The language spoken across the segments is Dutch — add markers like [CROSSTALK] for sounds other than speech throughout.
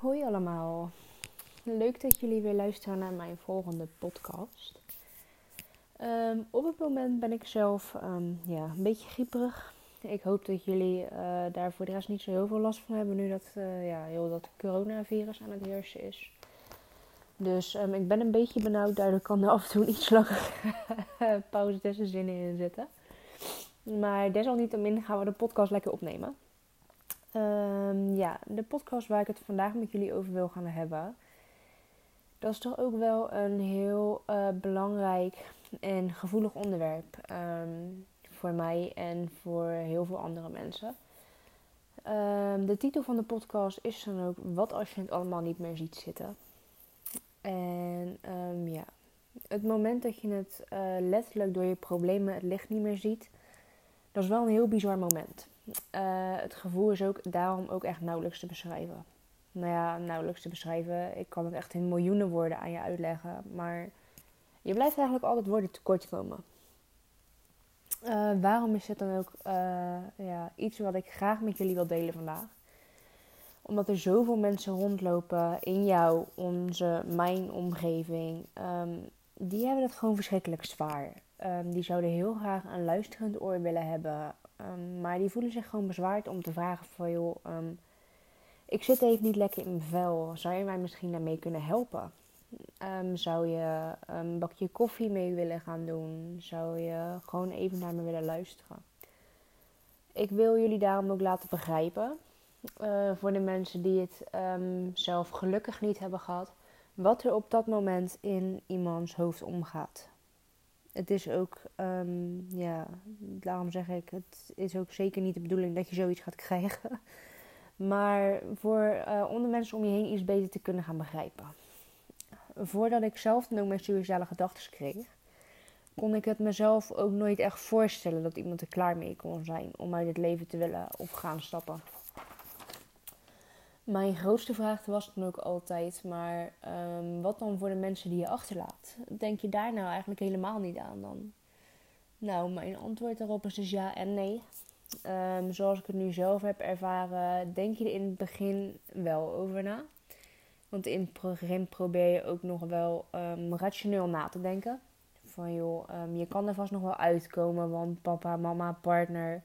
Hoi allemaal. Leuk dat jullie weer luisteren naar mijn volgende podcast. Ehm, op het moment ben ik zelf ehm, ja, een beetje grieperig. Ik hoop dat jullie uh, daar voor de rest niet zo heel veel last van hebben nu dat, uh, ja, heel dat coronavirus aan het heersen is. Dus um, ik ben een beetje benauwd, daardoor kan er af en toe iets langer [LAUGHS] pauze tussen zinnen in zitten. Maar desalniettemin gaan we de podcast lekker opnemen. Um, ja, de podcast waar ik het vandaag met jullie over wil gaan hebben. Dat is toch ook wel een heel uh, belangrijk en gevoelig onderwerp um, voor mij en voor heel veel andere mensen. Um, de titel van de podcast is dan ook Wat als je het allemaal niet meer ziet zitten. En ja, het moment dat je het uh, letterlijk door je problemen het licht niet meer ziet, dat is wel een heel bizar moment. Uh, het gevoel is ook daarom ook echt nauwelijks te beschrijven. Nou ja, nauwelijks te beschrijven. Ik kan het echt in miljoenen woorden aan je uitleggen. Maar je blijft eigenlijk altijd woorden tekort komen. Uh, waarom is dit dan ook uh, ja, iets wat ik graag met jullie wil delen vandaag? Omdat er zoveel mensen rondlopen in jou, onze, mijn omgeving. Um, die hebben het gewoon verschrikkelijk zwaar. Um, die zouden heel graag een luisterend oor willen hebben. Um, maar die voelen zich gewoon bezwaard om te vragen van joh, um, ik zit even niet lekker in mijn vel. Zou je mij misschien daarmee kunnen helpen? zou je een bakje koffie mee willen gaan doen? Zou je gewoon even naar me willen luisteren? Ik wil jullie daarom ook laten begrijpen, uh, voor de mensen die het zelf gelukkig niet hebben gehad, wat er op dat moment in iemands hoofd omgaat het is ook, um, ja, daarom zeg ik, het is ook zeker niet de bedoeling dat je zoiets gaat krijgen. [LAUGHS] Maar voor uh, onder mensen om je heen iets beter te kunnen gaan begrijpen. Voordat ik zelf dan ook mijn gedachten kreeg, kon ik het mezelf ook nooit echt voorstellen dat iemand er klaar mee kon zijn om uit het leven te willen of gaan stappen. Mijn grootste vraag was dan ook altijd, maar um, wat dan voor de mensen die je achterlaat? Denk je daar nou eigenlijk helemaal niet aan dan? Nou, mijn antwoord daarop is dus ja en nee. Um, zoals ik het nu zelf heb ervaren, denk je er in het begin wel over na. Want in het begin probeer je ook nog wel um, rationeel na te denken. Van joh, je kan er vast nog wel uitkomen, want papa, mama, partner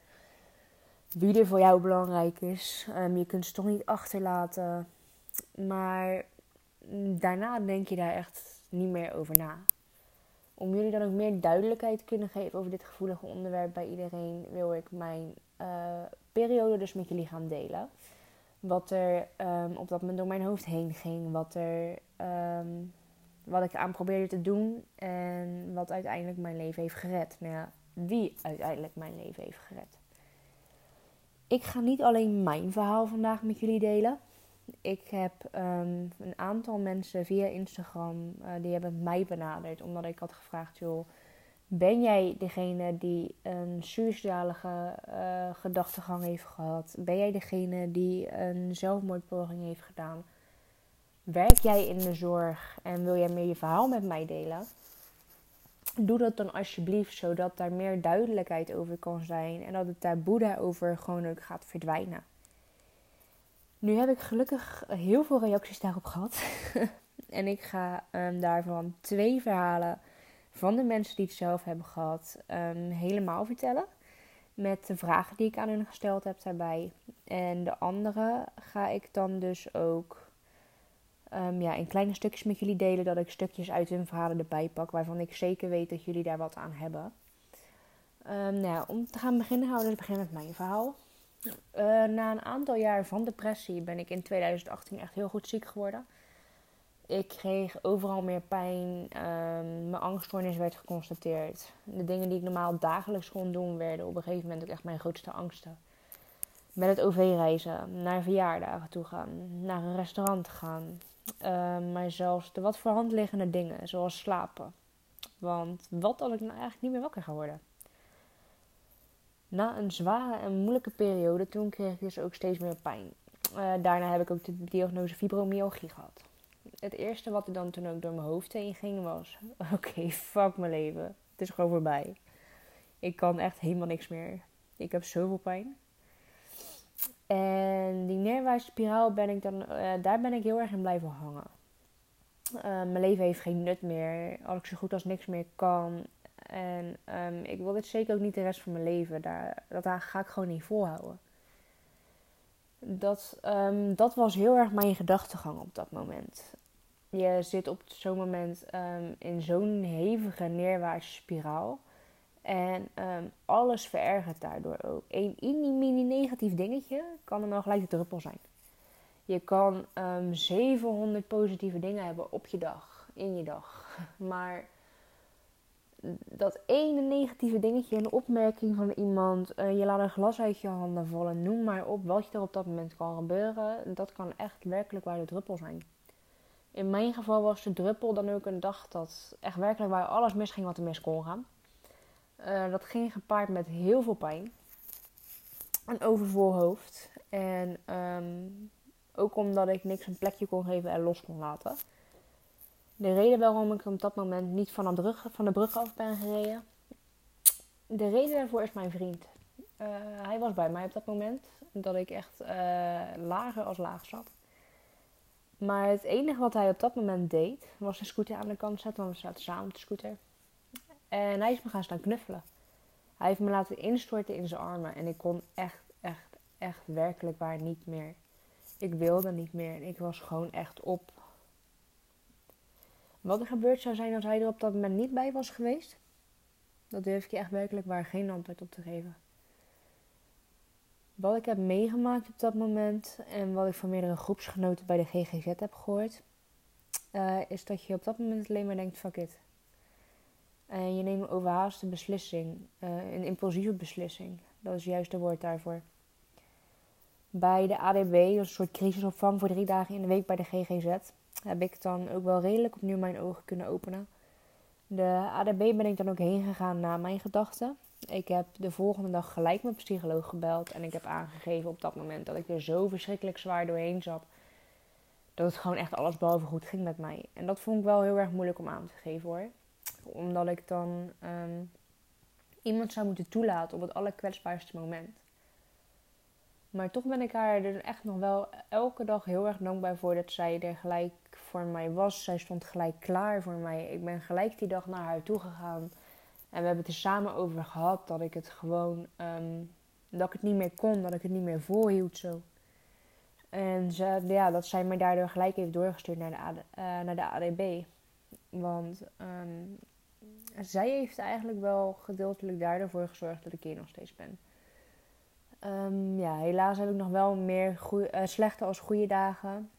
wie er voor jou belangrijk is. Um, je kunt ze toch niet achterlaten. Maar daarna denk je daar echt niet meer over na. Om jullie dan ook meer duidelijkheid te kunnen geven over dit gevoelige onderwerp bij iedereen, wil ik mijn uh, periode dus met jullie gaan delen. Wat er um, op dat moment door mijn hoofd heen ging. Wat, er, um, wat ik aan probeerde te doen. En wat uiteindelijk mijn leven heeft gered. Nou ja, wie uiteindelijk mijn leven heeft gered. Ik ga niet alleen mijn verhaal vandaag met jullie delen. Ik heb um, een aantal mensen via Instagram uh, die hebben mij benaderd omdat ik had gevraagd, joh, ben jij degene die een suicidale uh, gedachtegang heeft gehad? Ben jij degene die een zelfmoordpoging heeft gedaan? Werk jij in de zorg en wil jij meer je verhaal met mij delen? Doe dat dan alsjeblieft, zodat daar meer duidelijkheid over kan zijn en dat het taboe daarover gewoon ook gaat verdwijnen. Nu heb ik gelukkig heel veel reacties daarop gehad. [LAUGHS] en ik ga um, daarvan twee verhalen van de mensen die het zelf hebben gehad um, helemaal vertellen. Met de vragen die ik aan hun gesteld heb daarbij. En de andere ga ik dan dus ook um, ja, in kleine stukjes met jullie delen. Dat ik stukjes uit hun verhalen erbij pak. Waarvan ik zeker weet dat jullie daar wat aan hebben. Um, nou om te gaan beginnen, houden we beginnen met mijn verhaal. Uh, na een aantal jaar van depressie ben ik in 2018 echt heel goed ziek geworden. Ik kreeg overal meer pijn. Um, mijn angststoornis werd geconstateerd. De dingen die ik normaal dagelijks kon doen, werden op een gegeven moment ook echt mijn grootste angsten. Met het OV-reizen, naar verjaardagen toe gaan, naar een restaurant gaan, uh, maar zelfs de wat voor hand liggende dingen, zoals slapen. Want wat als ik nou eigenlijk niet meer wakker ga worden? Na een zware en moeilijke periode, toen kreeg ik dus ook steeds meer pijn. Uh, daarna heb ik ook de diagnose fibromyalgie gehad. Het eerste wat er dan toen ook door mijn hoofd heen ging was... [LAUGHS] Oké, fuck mijn leven. Het is gewoon voorbij. Ik kan echt helemaal niks meer. Ik heb zoveel pijn. En die neerwaartse spiraal ben ik dan, uh, daar ben ik heel erg in blijven hangen. Uh, mijn leven heeft geen nut meer. Als ik zo goed als niks meer kan. En um, ik wil dit zeker ook niet de rest van mijn leven. Daar, dat ga ik gewoon niet volhouden. Dat, um, dat was heel erg mijn gedachtegang op dat moment. Je zit op zo'n moment in zo'n hevige neerwaartse spiraal. En um, alles verergert daardoor ook. Eén mini negatief dingetje kan dan al gelijk de druppel zijn. Je kan um, ehm, 700 positieve dingen hebben op je dag, in je dag. [LAUGHS] Maar dat ene negatieve dingetje, een opmerking van iemand, uh, je laat een glas uit je handen vallen, noem maar op wat er op dat moment kan gebeuren, dat kan echt werkelijk waar de druppel zijn. In mijn geval was de druppel dan ook een dag dat echt werkelijk waar alles misging wat er mis kon gaan. Uh, dat ging gepaard met heel veel pijn. Een overvol hoofd. En um, ook omdat ik niks een plekje kon geven en los kon laten. De reden waarom ik op dat moment niet van de brug, van de brug af ben gereden. De reden daarvoor is mijn vriend. Uh, hij was bij mij op dat moment. Dat ik echt uh, lager als laag zat. Maar het enige wat hij op dat moment deed, was een scooter aan de kant zetten. Want we zaten samen op de scooter. En hij is me gaan staan knuffelen. Hij heeft me laten instorten in zijn armen. En ik kon echt, echt, echt werkelijk waar niet meer. Ik wilde niet meer. Ik was gewoon echt op. Wat er gebeurd zou zijn als hij er op dat moment niet bij was geweest, dat durf ik je echt werkelijk waar geen antwoord op te geven. Wat ik heb meegemaakt op dat moment en wat ik van meerdere groepsgenoten bij de GGZ heb gehoord, uh, is dat je op dat moment alleen maar denkt: fuck it. En je neemt een overhaaste beslissing, uh, een impulsieve beslissing. Dat is juist het woord daarvoor. Bij de ADB, dus een soort crisisopvang voor drie dagen in de week bij de GGZ, heb ik dan ook wel redelijk opnieuw mijn ogen kunnen openen. De ADB ben ik dan ook heen gegaan na mijn gedachten. Ik heb de volgende dag gelijk mijn psycholoog gebeld en ik heb aangegeven op dat moment dat ik er zo verschrikkelijk zwaar doorheen zat. Dat het gewoon echt alles behalve goed ging met mij. En dat vond ik wel heel erg moeilijk om aan te geven hoor omdat ik dan um, iemand zou moeten toelaten op het allerkwetsbaarste moment. Maar toch ben ik haar er echt nog wel elke dag heel erg dankbaar voor dat zij er gelijk voor mij was. Zij stond gelijk klaar voor mij. Ik ben gelijk die dag naar haar toe gegaan. En we hebben het er samen over gehad dat ik het gewoon, um, dat ik het niet meer kon, dat ik het niet meer volhield zo. En ze, ja, dat zij mij daardoor gelijk heeft doorgestuurd naar de, AD, uh, naar de ADB. Want um, zij heeft eigenlijk wel gedeeltelijk daardoor gezorgd dat ik hier nog steeds ben. Um, ja, helaas heb ik nog wel meer uh, slechte als goede dagen.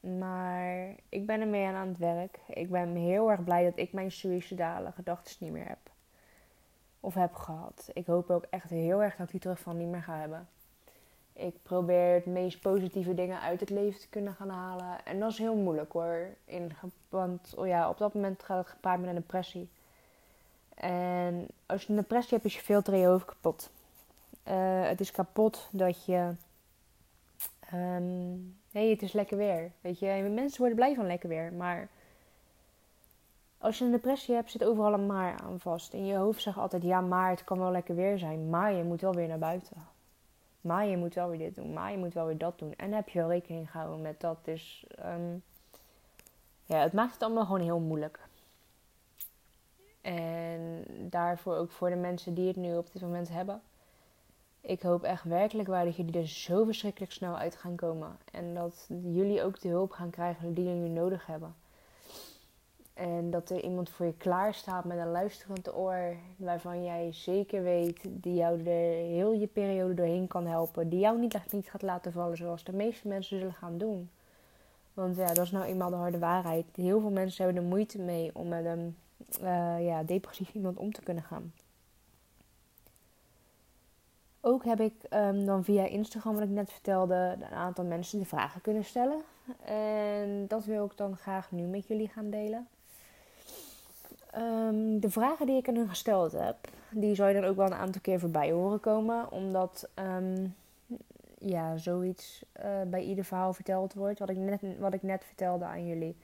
Maar ik ben ermee aan, aan het werk. Ik ben heel erg blij dat ik mijn suïcidale gedachten niet meer heb. Of heb gehad. Ik hoop ook echt heel erg dat ik die terug van niet meer ga hebben. Ik probeer het meest positieve dingen uit het leven te kunnen gaan halen. En dat is heel moeilijk hoor. In, want oh ja, op dat moment gaat het gepaard met een depressie. En als je een depressie hebt, is je filter in je hoofd kapot. Uh, het is kapot dat je. Um, nee, het is lekker weer. Weet je, mensen worden blij van lekker weer. Maar als je een depressie hebt, zit overal een maar aan vast. In je hoofd zegt altijd: ja, maar het kan wel lekker weer zijn. Maar je moet wel weer naar buiten. Maar je moet wel weer dit doen. Maar je moet wel weer dat doen. En heb je wel rekening gehouden met dat. Dus um, ja, het maakt het allemaal gewoon heel moeilijk. En daarvoor ook voor de mensen die het nu op dit moment hebben. Ik hoop echt werkelijk waar dat jullie er zo verschrikkelijk snel uit gaan komen. En dat jullie ook de hulp gaan krijgen die jullie nodig hebben. En dat er iemand voor je klaar staat met een luisterend oor. Waarvan jij zeker weet die jou de heel je periode doorheen kan helpen. Die jou niet, niet gaat laten vallen zoals de meeste mensen zullen gaan doen. Want ja, dat is nou eenmaal de harde waarheid. Heel veel mensen hebben er moeite mee om met een uh, ja, depressief iemand om te kunnen gaan. Ook heb ik um, dan via Instagram, wat ik net vertelde, een aantal mensen de vragen kunnen stellen. En dat wil ik dan graag nu met jullie gaan delen. Um, de vragen die ik aan hun gesteld heb, die zou je dan ook wel een aantal keer voorbij horen komen. Omdat um, ja, zoiets uh, bij ieder verhaal verteld wordt. Wat ik, net, wat ik net vertelde aan jullie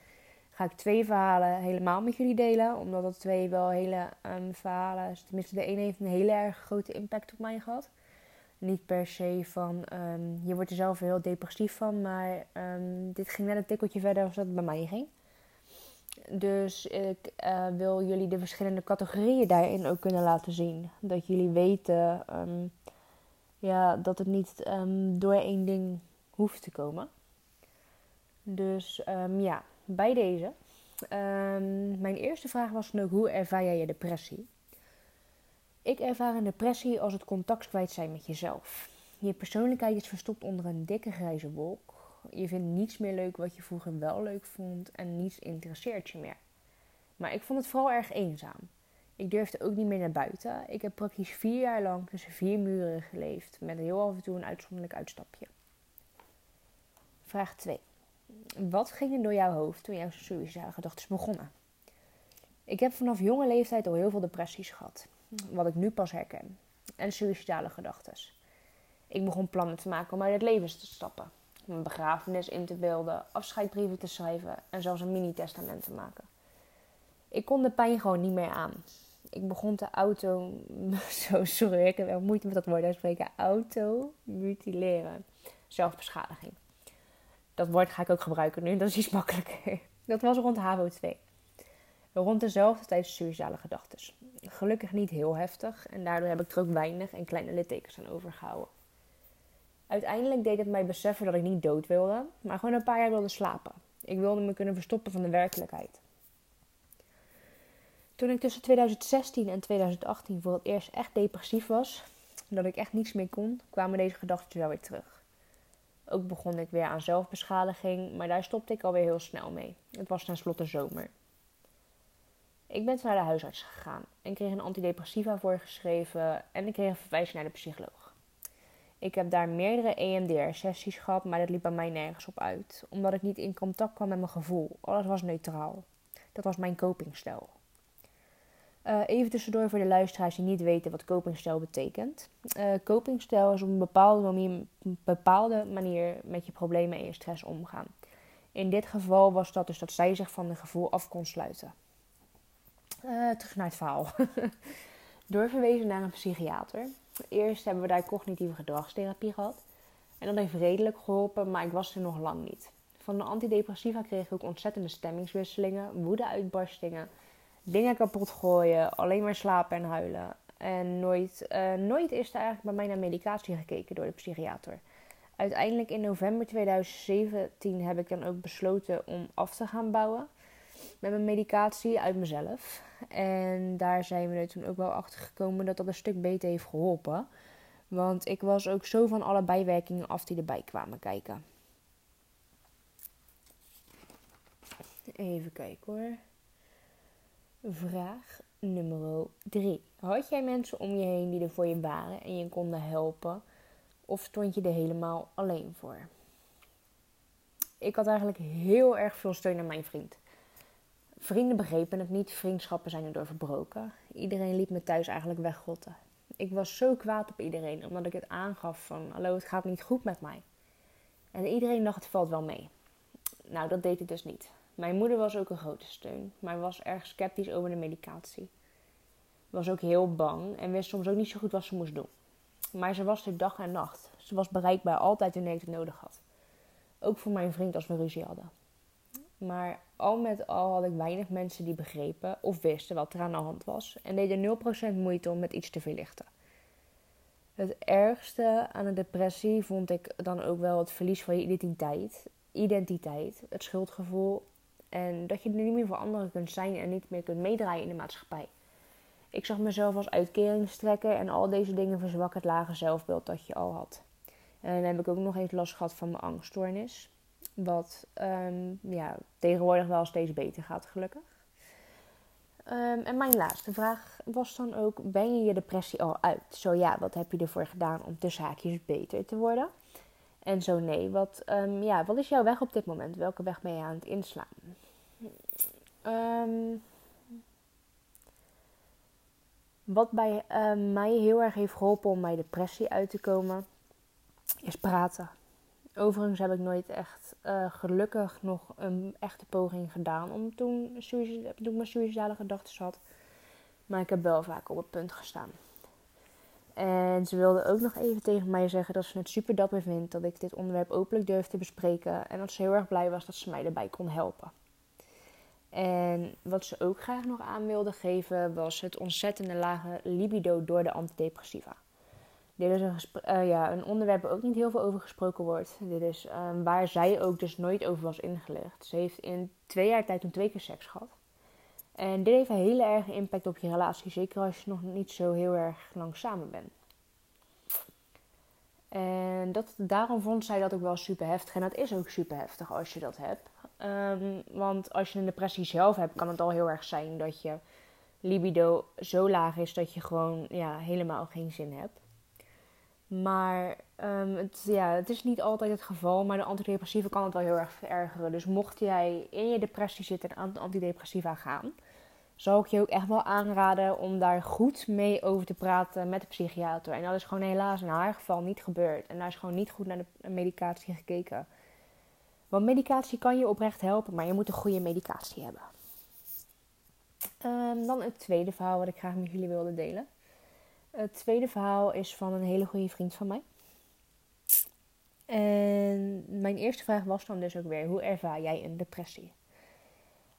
ga ik twee verhalen helemaal met jullie delen. Omdat dat twee wel hele um, verhalen, tenminste de ene heeft een hele erg grote impact op mij gehad. Niet per se van, um, je wordt er zelf heel depressief van, maar um, dit ging net een tikkeltje verder als dat het bij mij ging. Dus ik uh, wil jullie de verschillende categorieën daarin ook kunnen laten zien. Dat jullie weten um, ja, dat het niet door één ding hoeft te komen. Dus ja, bij deze. mijn eerste vraag was ook, hoe ervaar jij je depressie? Ik ervaar een depressie als het contact kwijt zijn met jezelf. Je persoonlijkheid is verstopt onder een dikke grijze wolk. Je vindt niets meer leuk wat je vroeger wel leuk vond en niets interesseert je meer. Maar ik vond het vooral erg eenzaam. Ik durfde ook niet meer naar buiten. Ik heb praktisch vier jaar lang tussen vier muren geleefd, met heel af en toe een uitzonderlijk uitstapje. Vraag 2. Wat ging er door jouw hoofd toen jouw suïcidale gedachten begonnen? Ik heb vanaf jonge leeftijd al heel veel depressies gehad wat ik nu pas herken. En suïcidale gedachten. Ik begon plannen te maken om uit het leven te stappen. Mijn begrafenis in te beelden, afscheidbrieven te schrijven en zelfs een mini-testament te maken. Ik kon de pijn gewoon niet meer aan. Ik begon te auto... [LAUGHS] Zo, sorry, ik heb wel moeite met dat woord uitspreken. Auto-mutileren. Zelfbeschadiging. Dat woord ga ik ook gebruiken nu, [LAUGHS] dat is iets makkelijker. Dat was rond HAVO 2. Rond dezelfde tijd suïcidale gedachten. Gelukkig niet heel heftig en daardoor heb ik er ook weinig en kleine littekens aan overgehouden. Uiteindelijk deed het mij beseffen dat ik niet dood wilde, maar gewoon een paar jaar wilde slapen. Ik wilde me kunnen verstoppen van de werkelijkheid. Toen ik tussen 2016 en 2018 voor het eerst echt depressief was, dat ik echt niets meer kon, kwamen deze gedachten wel weer terug. Ook begon ik weer aan zelfbeschadiging, maar daar stopte ik alweer heel snel mee. Het was tenslotte zomer. Ik ben naar de huisarts gegaan en kreeg een antidepressiva voorgeschreven en ik kreeg een verwijzing naar de psycholoog. Ik heb daar meerdere EMDR-sessies gehad, maar dat liep bij mij nergens op uit, omdat ik niet in contact kwam met mijn gevoel. Alles was neutraal. Dat was mijn copingstijl. Uh, even tussendoor voor de luisteraars die niet weten wat copingstijl betekent. Uh, copingstijl is op een bepaalde, manier, een bepaalde manier met je problemen en je stress omgaan. In dit geval was dat dus dat zij zich van het gevoel af kon sluiten. Uh, terug naar het verhaal. [LAUGHS] Doorverwezen naar een psychiater. Eerst hebben we daar cognitieve gedragstherapie gehad. En dat heeft redelijk geholpen, maar ik was er nog lang niet. Van de antidepressiva kreeg ik ook ontzettende stemmingswisselingen, woedeuitbarstingen, dingen kapot gooien, alleen maar slapen en huilen. En nooit, uh, nooit is er eigenlijk bij mij naar medicatie gekeken door de psychiater. Uiteindelijk in november 2017 heb ik dan ook besloten om af te gaan bouwen met mijn medicatie uit mezelf. En daar zijn we toen ook wel achter gekomen dat dat een stuk beter heeft geholpen. Want ik was ook zo van alle bijwerkingen af die erbij kwamen kijken. Even kijken hoor. Vraag nummer 3. Had jij mensen om je heen die er voor je waren en je konden helpen? Of stond je er helemaal alleen voor? Ik had eigenlijk heel erg veel steun aan mijn vriend. Vrienden begrepen het niet, vriendschappen zijn erdoor verbroken. Iedereen liet me thuis eigenlijk wegrotten. Ik was zo kwaad op iedereen, omdat ik het aangaf van... Hallo, het gaat niet goed met mij. En iedereen dacht, het valt wel mee. Nou, dat deed het dus niet. Mijn moeder was ook een grote steun, maar was erg sceptisch over de medicatie. Was ook heel bang en wist soms ook niet zo goed wat ze moest doen. Maar ze was er dag en nacht. Ze was bereikbaar altijd wanneer ik het nodig had. Ook voor mijn vriend als we ruzie hadden. Maar al met al had ik weinig mensen die begrepen of wisten wat er aan de hand was en deden 0% moeite om met iets te verlichten. Het ergste aan de depressie vond ik dan ook wel het verlies van je identiteit, identiteit, het schuldgevoel en dat je er niet meer voor anderen kunt zijn en niet meer kunt meedraaien in de maatschappij. Ik zag mezelf als uitkeringstrekker en al deze dingen verzwakken het lage zelfbeeld dat je al had. En dan heb ik ook nog eens last gehad van mijn angststoornis. Wat um, ja, tegenwoordig wel steeds beter gaat, gelukkig. Um, en mijn laatste vraag was dan ook: ben je je depressie al uit? Zo ja, wat heb je ervoor gedaan om tussen haakjes beter te worden? En zo nee, wat, um, ja, wat is jouw weg op dit moment? Welke weg ben je aan het inslaan? Wat bij mij heel erg heeft geholpen om mijn depressie uit te komen, is praten. Overigens heb ik nooit echt uh, gelukkig nog een echte poging gedaan om toen, toen ik mijn suïcidale gedachten had. Maar ik heb wel vaak op het punt gestaan. En ze wilde ook nog even tegen mij zeggen dat ze het super dapper vindt dat ik dit onderwerp openlijk durf te bespreken. En dat ze heel erg blij was dat ze mij erbij kon helpen. En wat ze ook graag nog aan wilde geven was het ontzettende lage libido door de antidepressiva. Dit is een, uh, ja, een onderwerp waar ook niet heel veel over gesproken wordt. Dit is um, waar zij ook dus nooit over was ingelicht. Ze heeft in twee jaar tijd toen twee keer seks gehad. En dit heeft een hele erge impact op je relatie. Zeker als je nog niet zo heel erg lang samen bent. En dat, daarom vond zij dat ook wel super heftig. En dat is ook super heftig als je dat hebt. Um, want als je een depressie zelf hebt, kan het al heel erg zijn dat je libido zo laag is dat je gewoon ja, helemaal geen zin hebt. Maar um, het, ja, het is niet altijd het geval, maar de antidepressiva kan het wel heel erg verergeren. Dus mocht jij in je depressie zitten en aan antidepressiva gaan, zou ik je ook echt wel aanraden om daar goed mee over te praten met de psychiater. En dat is gewoon helaas in haar geval niet gebeurd. En daar is gewoon niet goed naar de medicatie gekeken. Want medicatie kan je oprecht helpen, maar je moet een goede medicatie hebben. Um, dan het tweede verhaal wat ik graag met jullie wilde delen. Het tweede verhaal is van een hele goede vriend van mij. En mijn eerste vraag was dan dus ook weer: hoe ervaar jij een depressie?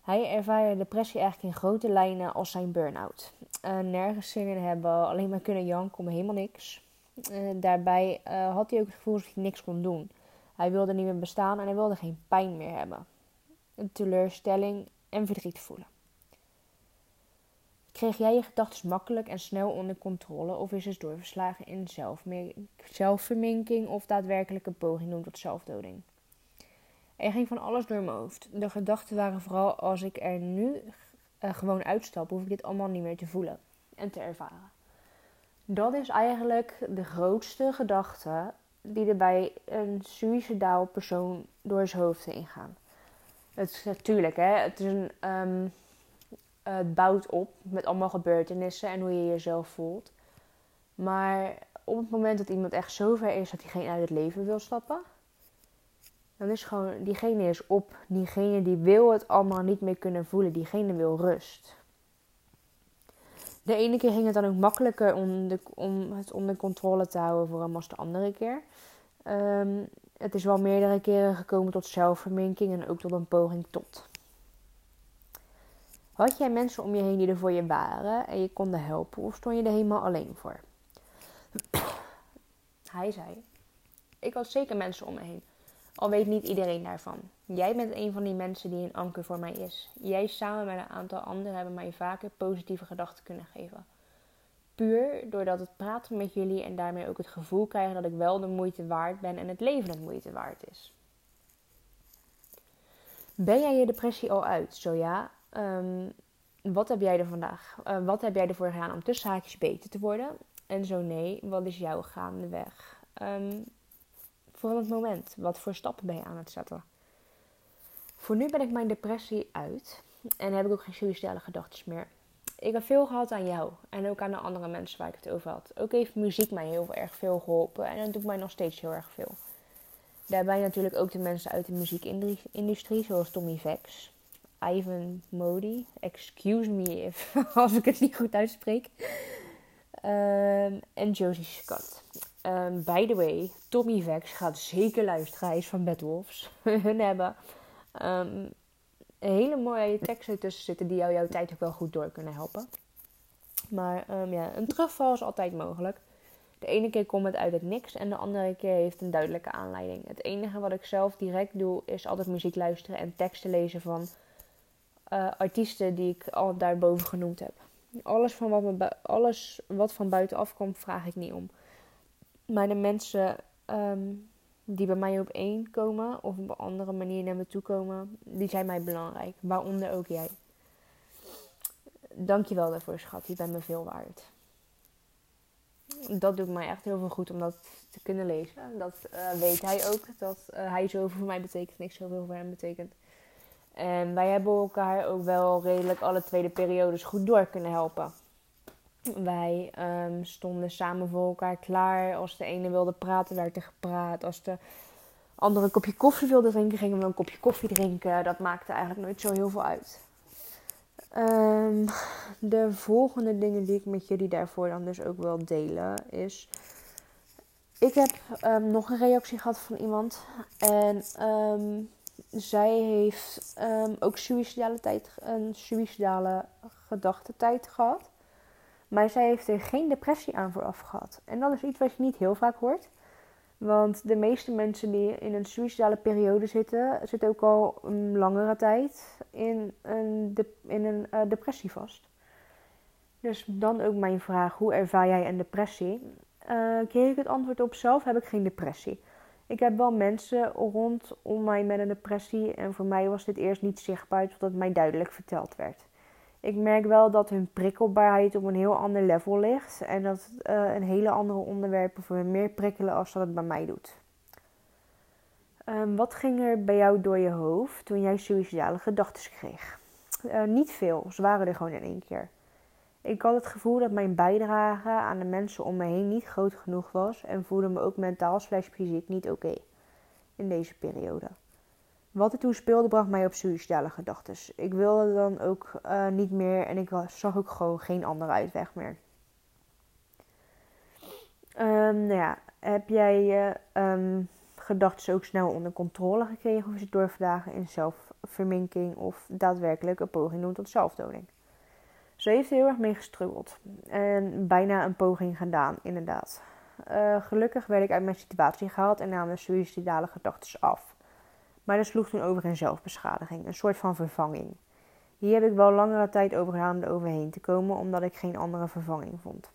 Hij ervaarde depressie eigenlijk in grote lijnen als zijn burn-out. Uh, nergens zin in hebben, alleen maar kunnen janken om helemaal niks. Uh, daarbij uh, had hij ook het gevoel dat hij niks kon doen. Hij wilde niet meer bestaan en hij wilde geen pijn meer hebben. Een teleurstelling en verdriet voelen. Kreeg jij je gedachten makkelijk en snel onder controle of is het doorverslagen in zelfverminking of daadwerkelijke poging doen tot zelfdoding? Er ging van alles door mijn hoofd. De gedachten waren vooral als ik er nu uh, gewoon uitstap, hoef ik dit allemaal niet meer te voelen en te ervaren. Dat is eigenlijk de grootste gedachte die er bij een suicidaal persoon door zijn hoofd heen gaan. Het is natuurlijk, hè, het, is een, um, het bouwt op met allemaal gebeurtenissen en hoe je jezelf voelt. Maar op het moment dat iemand echt zover is dat geen uit het leven wil stappen, dan is gewoon, diegene is op. Diegene die wil het allemaal niet meer kunnen voelen. Diegene wil rust. De ene keer ging het dan ook makkelijker om, de, om het onder controle te houden voor hem als de andere keer. Um, het is wel meerdere keren gekomen tot zelfverminking en ook tot een poging tot. Had jij mensen om je heen die er voor je waren en je konden helpen of stond je er helemaal alleen voor? Hij zei: Ik had zeker mensen om me heen. Al weet niet iedereen daarvan. Jij bent een van die mensen die een anker voor mij is. Jij samen met een aantal anderen hebben mij vaker positieve gedachten kunnen geven. Puur doordat het praten met jullie en daarmee ook het gevoel krijgen dat ik wel de moeite waard ben en het leven de moeite waard is. Ben jij je depressie al uit? Zo ja. Um, wat heb jij er vandaag? Uh, wat heb jij ervoor gedaan om tussen haakjes beter te worden? En zo nee, wat is jouw gaandeweg? Um, voor het moment. Wat voor stappen ben je aan het zetten? Voor nu ben ik mijn depressie uit en heb ik ook geen suicidale gedachten meer. Ik heb veel gehad aan jou en ook aan de andere mensen waar ik het over had. Ook heeft muziek mij heel erg veel geholpen en dat doet mij nog steeds heel erg veel. Daarbij natuurlijk ook de mensen uit de muziekindustrie, zoals Tommy Vex, Ivan Modi, excuse me if, [LAUGHS] als ik het niet goed uitspreek, um, en Josie Scott. Um, by the way, Tommy Vex gaat zeker luisteren. Hij is van Bedwolves. [LAUGHS] Hun hebben um, hele mooie teksten tussen zitten die jou jouw tijd ook wel goed door kunnen helpen. Maar um, ja, een terugval is altijd mogelijk. De ene keer komt het uit het niks en de andere keer heeft een duidelijke aanleiding. Het enige wat ik zelf direct doe is altijd muziek luisteren en teksten lezen van uh, artiesten die ik al daarboven genoemd heb. Alles, van wat, me, alles wat van buitenaf komt, vraag ik niet om. Maar de mensen um, die bij mij op één komen of op een andere manier naar me toe komen, die zijn mij belangrijk. Waaronder ook jij. Dankjewel daarvoor, schat. Je bent me veel waard. Dat doet mij echt heel veel goed om dat te kunnen lezen. Dat uh, weet hij ook. Dat uh, hij zoveel voor mij betekent en ik zoveel voor hem betekent. En wij hebben elkaar ook wel redelijk alle tweede periodes goed door kunnen helpen. Wij um, stonden samen voor elkaar klaar. Als de ene wilde praten, werd er gepraat. Als de andere een kopje koffie wilde drinken, gingen we een kopje koffie drinken. Dat maakte eigenlijk nooit zo heel veel uit. Ehm, de volgende dingen die ik met jullie daarvoor dan dus ook wil delen is. Ik heb ehm, nog een reactie gehad van iemand. En zij heeft ook suicidale tijd, een suicidale gedachtetijd gehad. Maar zij heeft er geen depressie aan vooraf gehad. En dat is iets wat je niet heel vaak hoort. Want de meeste mensen die in een suicidale periode zitten, zitten ook al een langere tijd in een, in een uh, depressie vast. Dus dan ook mijn vraag: hoe ervaar jij een depressie? Uh, kreeg ik het antwoord op zelf heb ik geen depressie. Ik heb wel mensen rondom mij met een depressie en voor mij was dit eerst niet zichtbaar totdat mij duidelijk verteld werd. Ik merk wel dat hun prikkelbaarheid op een heel ander level ligt. En dat uh, een hele andere onderwerpen voor hen meer prikkelen als dat het bij mij doet. Um, wat ging er bij jou door je hoofd toen jij suïcidale gedachten kreeg? Uh, niet veel, ze waren er gewoon in één keer. Ik had het gevoel dat mijn bijdrage aan de mensen om me heen niet groot genoeg was en voelde me ook mentaal slash fysiek niet oké in deze periode. Wat er toen speelde bracht mij op suicidale gedachten. Ik wilde dan ook uh, niet meer en ik zag ook gewoon geen andere uitweg meer. Um, nou ja, heb jij je um, gedachten ook snel onder controle gekregen of is het doorvragen in zelfverminking of daadwerkelijk een poging doen tot zelfdoding? Ze heeft er heel erg mee gestruggeld en bijna een poging gedaan, inderdaad. Uh, gelukkig werd ik uit mijn situatie gehaald en nam de suicidale gedachten af. Maar dat sloeg toen over in zelfbeschadiging, een soort van vervanging. Hier heb ik wel langere tijd over gedaan om er overheen te komen, omdat ik geen andere vervanging vond.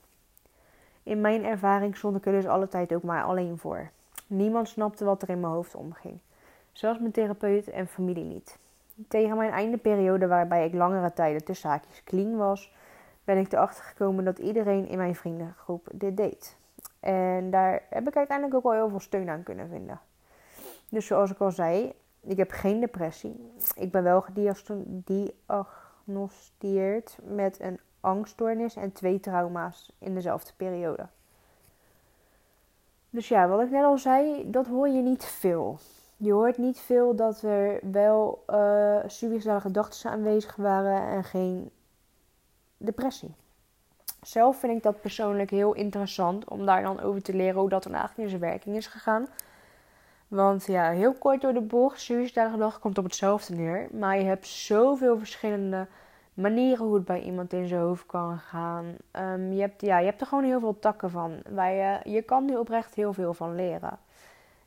In mijn ervaring stond ik er dus alle tijd ook maar alleen voor. Niemand snapte wat er in mijn hoofd omging. Zelfs mijn therapeut en familie niet. Tegen mijn eindeperiode, waarbij ik langere tijden tussen haakjes clean was, ben ik erachter gekomen dat iedereen in mijn vriendengroep dit deed. En daar heb ik uiteindelijk ook wel heel veel steun aan kunnen vinden. Dus zoals ik al zei, ik heb geen depressie. Ik ben wel gediagnosticeerd met een angststoornis en twee trauma's in dezelfde periode. Dus ja, wat ik net al zei, dat hoor je niet veel. Je hoort niet veel dat er wel uh, gedachten aanwezig waren en geen depressie. Zelf vind ik dat persoonlijk heel interessant om daar dan over te leren hoe dat dan eigenlijk in zijn werking is gegaan. Want ja, heel kort door de bocht, suïcidale dag komt op hetzelfde neer. Maar je hebt zoveel verschillende manieren hoe het bij iemand in zijn hoofd kan gaan. Um, je, hebt, ja, je hebt er gewoon heel veel takken van. Waar je, je kan nu oprecht heel veel van leren.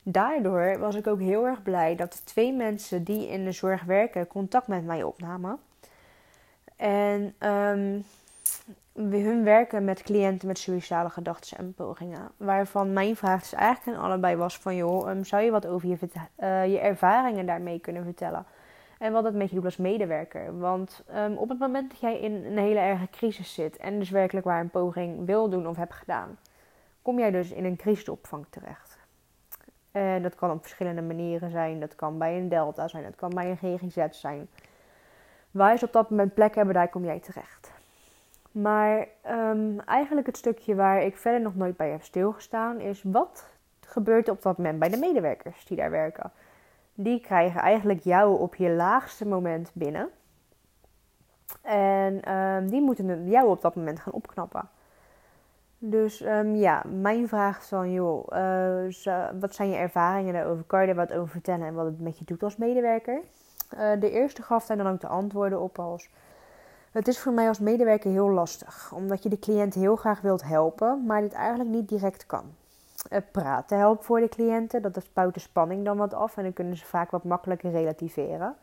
Daardoor was ik ook heel erg blij dat de twee mensen die in de zorg werken contact met mij opnamen. En um, hun werken met cliënten met suïcidale gedachten en pogingen. Waarvan mijn vraag dus eigenlijk aan allebei was van... joh, um, zou je wat over je, uh, je ervaringen daarmee kunnen vertellen? En wat het met je doet als medewerker. Want um, op het moment dat jij in een hele erge crisis zit... en dus werkelijk waar een poging wil doen of hebt gedaan... kom jij dus in een crisisopvang terecht. En dat kan op verschillende manieren zijn. Dat kan bij een Delta zijn, dat kan bij een GGZ zijn. Waar ze op dat moment plek hebben, daar kom jij terecht. Maar um, eigenlijk het stukje waar ik verder nog nooit bij heb stilgestaan is wat gebeurt er op dat moment bij de medewerkers die daar werken. Die krijgen eigenlijk jou op je laagste moment binnen. En um, die moeten jou op dat moment gaan opknappen. Dus um, ja, mijn vraag is dan, joh, uh, wat zijn je ervaringen daarover? Kan je er wat over vertellen en wat het met je doet als medewerker? Uh, de eerste gaf daar dan ook de antwoorden op als... Het is voor mij als medewerker heel lastig, omdat je de cliënt heel graag wilt helpen, maar dit eigenlijk niet direct kan. Het praten helpt voor de cliënten, dat bouwt de spanning dan wat af en dan kunnen ze vaak wat makkelijker relativeren.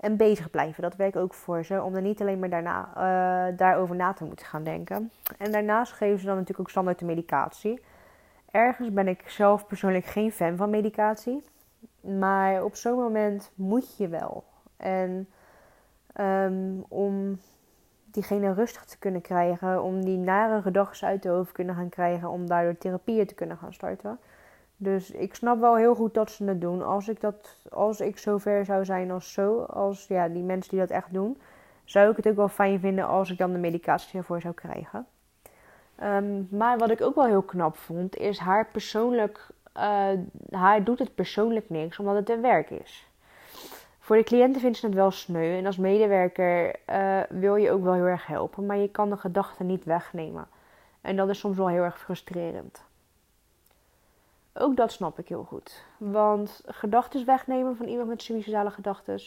En bezig blijven, dat werkt ook voor ze, om er niet alleen maar daarna, uh, daarover na te moeten gaan denken. En daarnaast geven ze dan natuurlijk ook standaard de medicatie. Ergens ben ik zelf persoonlijk geen fan van medicatie, maar op zo'n moment moet je wel. En Um, om diegene rustig te kunnen krijgen, om die nare gedachten uit de hoofd kunnen gaan krijgen, om daardoor therapieën te kunnen gaan starten. Dus ik snap wel heel goed dat ze het doen. Als ik, dat, als ik zover zou zijn als zo, als ja, die mensen die dat echt doen, zou ik het ook wel fijn vinden als ik dan de medicatie ervoor zou krijgen. Um, maar wat ik ook wel heel knap vond, is haar persoonlijk. Uh, haar doet het persoonlijk niks, omdat het een werk is Voor de cliënten vinden ze het wel sneu. En als medewerker uh, wil je ook wel heel erg helpen. Maar je kan de gedachten niet wegnemen. En dat is soms wel heel erg frustrerend. Ook dat snap ik heel goed. Want gedachten wegnemen van iemand met suïcidale gedachten.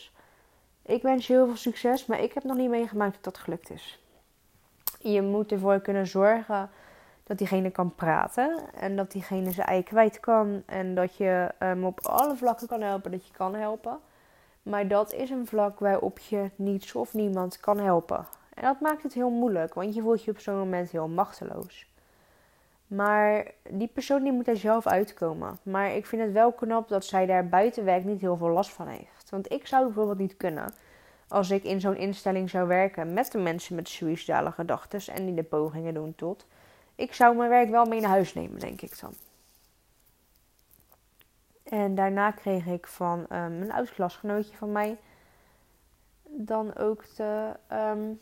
Ik wens je heel veel succes, maar ik heb nog niet meegemaakt dat dat gelukt is. Je moet ervoor kunnen zorgen dat diegene kan praten en dat diegene zijn ei kwijt kan en dat je hem op alle vlakken kan helpen dat je kan helpen. Maar dat is een vlak waarop je niets of niemand kan helpen. En dat maakt het heel moeilijk, want je voelt je op zo'n moment heel machteloos. Maar die persoon die moet er zelf uitkomen. Maar ik vind het wel knap dat zij daar buitenwerk niet heel veel last van heeft. Want ik zou bijvoorbeeld niet kunnen als ik in zo'n instelling zou werken met de mensen met suïcidale gedachten en die de pogingen doen tot. Ik zou mijn werk wel mee naar huis nemen, denk ik dan. En daarna kreeg ik van um, een oud klasgenootje van mij dan ook de. Um,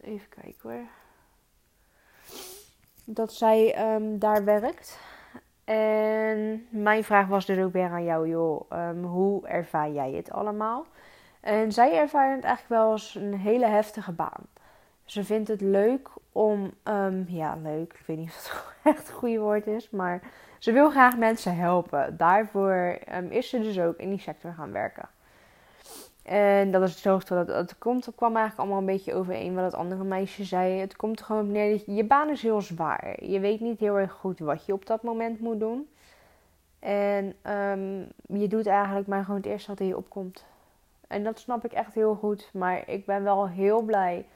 even kijken hoor. Dat zij um, daar werkt. En mijn vraag was dus ook weer aan jou, joh. hoe ervaar jij het allemaal? En zij ervaart het eigenlijk wel als een hele heftige baan. Ze vindt het leuk om, ja, leuk, ik weet niet of het [LAUGHS] echt het goede woord is, maar ze wil graag mensen helpen. Daarvoor um, is ze dus ook in die sector gaan werken. En dat is het zo dat het komt, het kwam eigenlijk allemaal een beetje overeen wat het andere meisje zei. Het komt gewoon op neer je baan is heel zwaar. Je weet niet heel erg goed wat je op dat moment moet doen. En um, je doet eigenlijk maar gewoon het eerste wat er je opkomt. En dat snap ik echt heel goed. Maar ik ben wel heel blij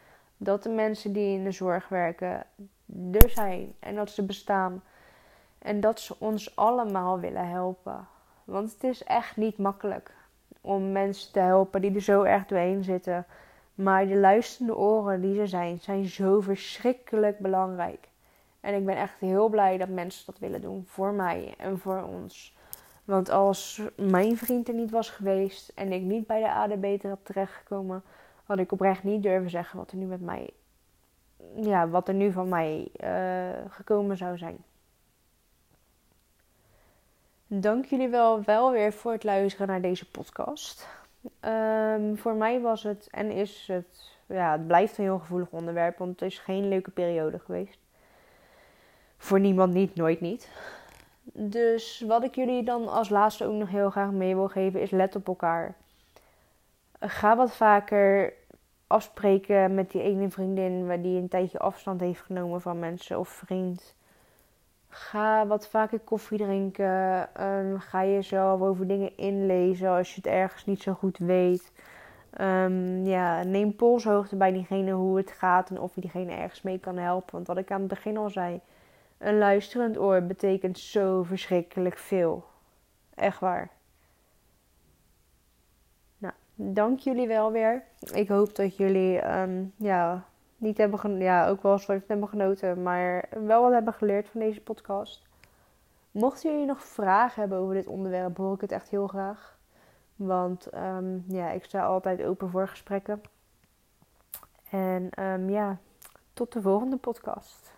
dat de mensen die in de zorg werken er zijn. En dat ze bestaan. En dat ze ons allemaal willen helpen. Want het is echt niet makkelijk om mensen te helpen die er zo erg doorheen zitten. Maar de luisterende oren die ze zijn, zijn zo verschrikkelijk belangrijk. En ik ben echt heel blij dat mensen dat willen doen voor mij en voor ons. Want als mijn vriend er niet was geweest en ik niet bij de ADB had terechtgekomen, had ik oprecht niet durven zeggen wat er nu met mij, ja, wat er nu van mij uh, gekomen zou zijn. Dank jullie wel, wel weer voor het luisteren naar deze podcast. Um, voor mij was het en is het, ja, het blijft een heel gevoelig onderwerp, want het is geen leuke periode geweest. Voor niemand niet, nooit niet. Dus wat ik jullie dan als laatste ook nog heel graag mee wil geven is let op elkaar. Ga wat vaker afspreken met die ene vriendin die een tijdje afstand heeft genomen van mensen of vriend. Ga wat vaker koffie drinken. Um, ga jezelf over dingen inlezen als je het ergens niet zo goed weet. Um, ja, neem polshoogte bij diegene hoe het gaat en of je diegene ergens mee kan helpen. Want wat ik aan het begin al zei, een luisterend oor betekent zo verschrikkelijk veel. Echt waar. Dank jullie wel weer. Ik hoop dat jullie um, ja, niet hebben ja, ook wel eens hebben genoten, maar wel wat hebben geleerd van deze podcast. Mochten jullie nog vragen hebben over dit onderwerp, hoor ik het echt heel graag. Want ehm, ja, ik sta altijd open voor gesprekken. En um, ja, tot de volgende podcast.